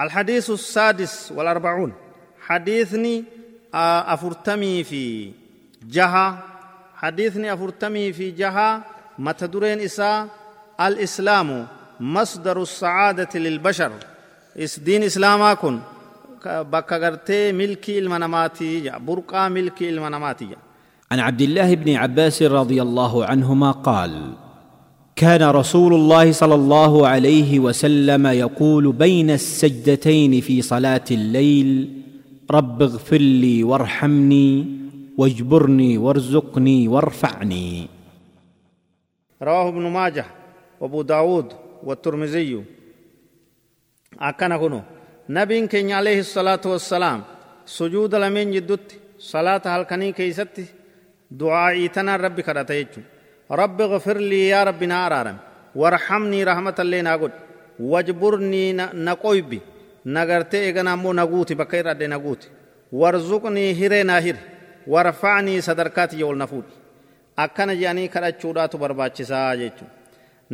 الحديث السادس والأربعون. حديثني أفرتمي في جها حديثني أفرتمي في جها متدرين إساء الإسلام مصدر السعادة للبشر. إس دين إسلاما كن ilma namaati burqaa milkii ilma namaati عن عبد الله بن عباس رضي الله عنهما قال كان رسول الله صلى الله عليه وسلم يقول بين السجدتين في صلاة الليل رب اغفر لي وارحمني واجبرني وارزقني وارفعني. رواه ابن ماجه وابو داود والترمذي. كنو نبي كين عليه الصلاة والسلام سجود لمن جدت صلاة هالكني كيستي دعائي تنا ربي كرتا رب اغفر لي يا ربي نارارم وارحمني رحمة الله ناقود واجبرني نقويبي نغرتي اغنا مو نغوتي بكير ادي نغوتي وارزقني هيري ناهر وارفعني صدركات يول نفود akkana jedhanii kadhachuudhaatu barbaachisaa jechuudha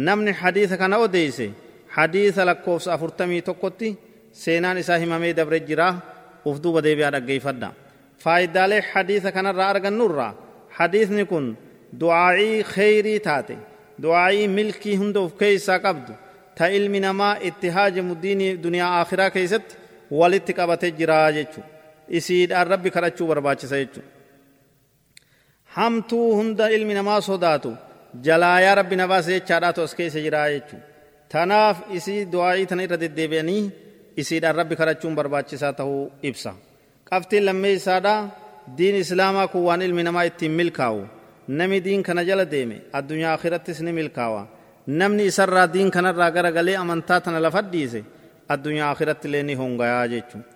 namni hadiisa kana odeeyse hadiisa lakkoofsa afurtamii tokkotti seenaan isaa himamee dabre jira uf duuba deebi'aa dhaggeeffadha faayidaalee hadiisa kanarraa argannurraa hadiisni kun du'aa'ii kheyrii taate du'aa'ii milkii hunda of keeysaa qabdu ta ilmi namaa itti haajamu diinii duniyaa aakhiraa keeysatti walitti qabatee jiraa jechuudha isiidhaan rabbi kadhachuu barbaachisa jechuudha hamtuu hunda ilmi namaa sodaatu jalaa yaa rabbi na baase jechaadhaatu as keessa jiraa jechuudha tanaaf isii du'aa'ii tana irra deddeebi'anii isiidhaan rabbi kadhachuun barbaachisaa ta'uu ibsa qabtiin lammeeysaadha diin islaamaa kun waan ilmi namaa ittiin milkaa'u nami diin kana jala deeme addunyaa akhirattis ni milkaawa namni isarraa diin kanarraa gara galee amantaa tana lafa dhiise addunyaa akhiratti illee ni hongayaa jechuudha